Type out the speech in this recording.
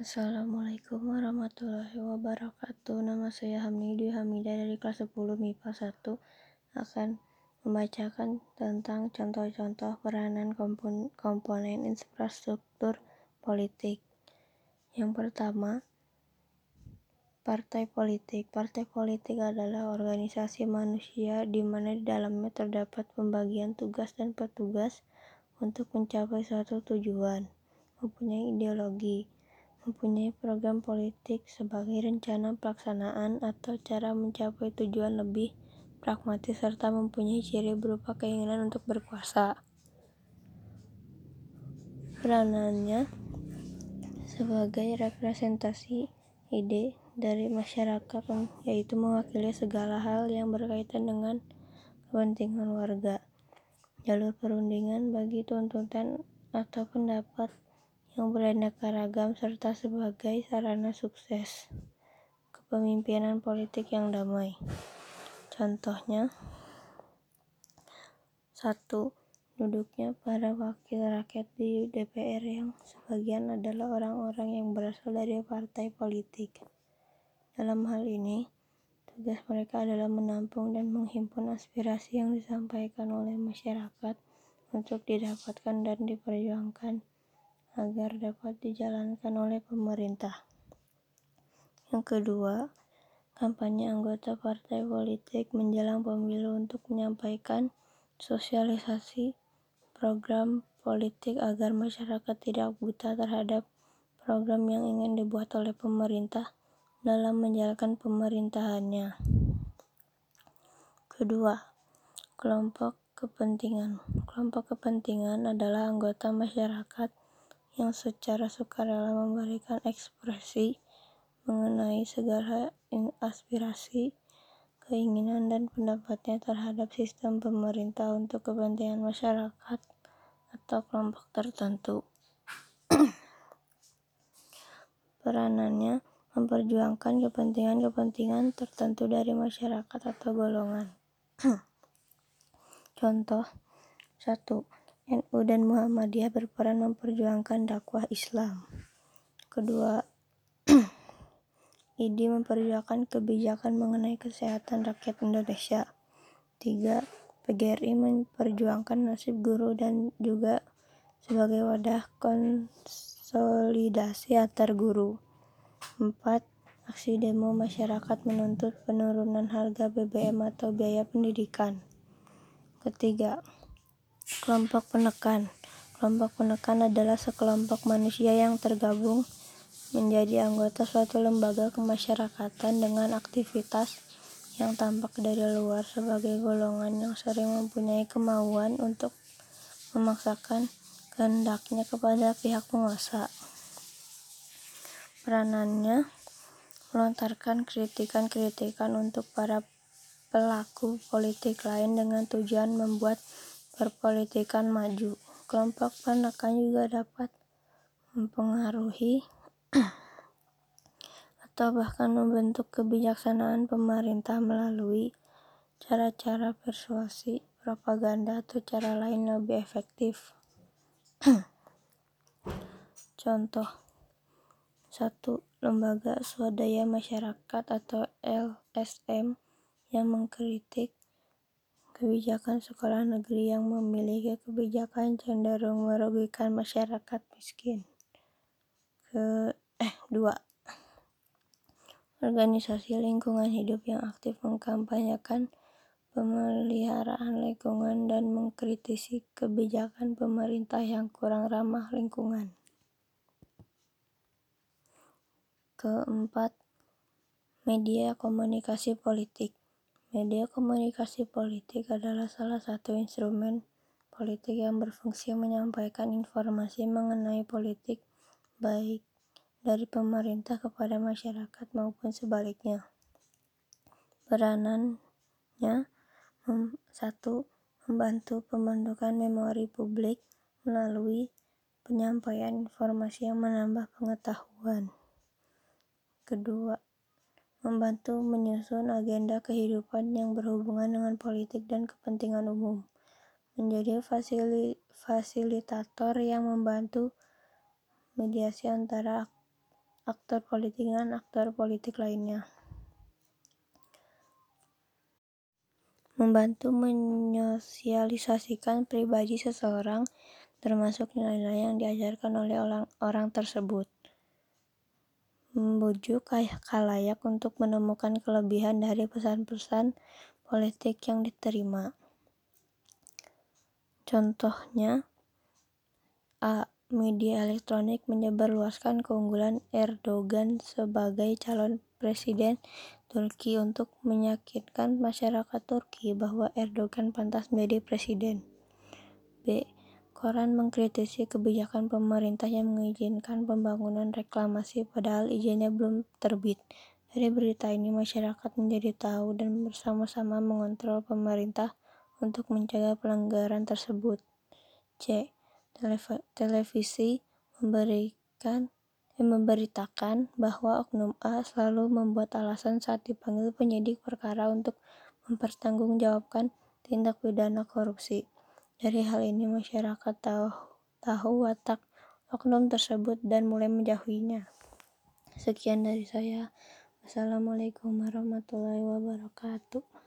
Assalamualaikum warahmatullahi wabarakatuh. Nama saya Hamidi Hamidah dari kelas 10 MIPA 1 akan membacakan tentang contoh-contoh peranan komponen infrastruktur politik. Yang pertama, partai politik. Partai politik adalah organisasi manusia di mana di dalamnya terdapat pembagian tugas dan petugas untuk mencapai suatu tujuan, mempunyai ideologi, mempunyai program politik sebagai rencana pelaksanaan atau cara mencapai tujuan lebih pragmatis serta mempunyai ciri berupa keinginan untuk berkuasa. Peranannya sebagai representasi ide dari masyarakat yaitu mewakili segala hal yang berkaitan dengan kepentingan warga. Jalur perundingan bagi tuntutan atau pendapat yang beraneka ragam serta sebagai sarana sukses kepemimpinan politik yang damai. Contohnya, satu Duduknya para wakil rakyat di DPR yang sebagian adalah orang-orang yang berasal dari partai politik. Dalam hal ini, tugas mereka adalah menampung dan menghimpun aspirasi yang disampaikan oleh masyarakat untuk didapatkan dan diperjuangkan agar dapat dijalankan oleh pemerintah. Yang kedua, kampanye anggota partai politik menjelang pemilu untuk menyampaikan sosialisasi program politik agar masyarakat tidak buta terhadap program yang ingin dibuat oleh pemerintah dalam menjalankan pemerintahannya. Kedua, kelompok kepentingan. Kelompok kepentingan adalah anggota masyarakat yang secara sukarela memberikan ekspresi mengenai segala aspirasi, keinginan, dan pendapatnya terhadap sistem pemerintah untuk kepentingan masyarakat atau kelompok tertentu. Peranannya memperjuangkan kepentingan-kepentingan tertentu dari masyarakat atau golongan. Contoh 1. NU dan Muhammadiyah berperan memperjuangkan dakwah Islam. Kedua, IDI memperjuangkan kebijakan mengenai kesehatan rakyat Indonesia. Tiga, PGRI memperjuangkan nasib guru dan juga sebagai wadah konsolidasi antar guru. Empat, aksi demo masyarakat menuntut penurunan harga BBM atau biaya pendidikan. Ketiga, kelompok penekan. Kelompok penekan adalah sekelompok manusia yang tergabung menjadi anggota suatu lembaga kemasyarakatan dengan aktivitas yang tampak dari luar sebagai golongan yang sering mempunyai kemauan untuk memaksakan kehendaknya kepada pihak penguasa. Peranannya melontarkan kritikan-kritikan untuk para pelaku politik lain dengan tujuan membuat perpolitikan maju. Kelompok penekan juga dapat mempengaruhi atau bahkan membentuk kebijaksanaan pemerintah melalui cara-cara persuasi, propaganda, atau cara lain lebih efektif. Contoh satu Lembaga Swadaya Masyarakat atau LSM yang mengkritik kebijakan sekolah negeri yang memiliki kebijakan cenderung merugikan masyarakat miskin. Ke eh dua organisasi lingkungan hidup yang aktif mengkampanyekan pemeliharaan lingkungan dan mengkritisi kebijakan pemerintah yang kurang ramah lingkungan. Keempat, media komunikasi politik. Media komunikasi politik adalah salah satu instrumen politik yang berfungsi menyampaikan informasi mengenai politik baik dari pemerintah kepada masyarakat maupun sebaliknya. Peranannya satu membantu pembentukan memori publik melalui penyampaian informasi yang menambah pengetahuan. Kedua, membantu menyusun agenda kehidupan yang berhubungan dengan politik dan kepentingan umum, menjadi fasilitator yang membantu mediasi antara aktor politik dengan aktor politik lainnya. Membantu menyosialisasikan pribadi seseorang, termasuk nilai-nilai yang diajarkan oleh orang, orang tersebut. Membujuk kalayak untuk menemukan kelebihan dari pesan-pesan politik yang diterima. Contohnya, A. Media elektronik menyebarluaskan keunggulan Erdogan sebagai calon presiden Turki untuk meyakinkan masyarakat Turki bahwa Erdogan pantas menjadi presiden. B. Koran mengkritisi kebijakan pemerintah yang mengizinkan pembangunan reklamasi padahal izinnya belum terbit. Dari berita ini masyarakat menjadi tahu dan bersama-sama mengontrol pemerintah untuk mencegah pelanggaran tersebut. C televisi memberikan eh, memberitakan bahwa oknum A selalu membuat alasan saat dipanggil penyidik perkara untuk mempertanggungjawabkan tindak pidana korupsi. Dari hal ini masyarakat tahu, tahu watak oknum tersebut dan mulai menjauhinya. Sekian dari saya. Wassalamualaikum warahmatullahi wabarakatuh.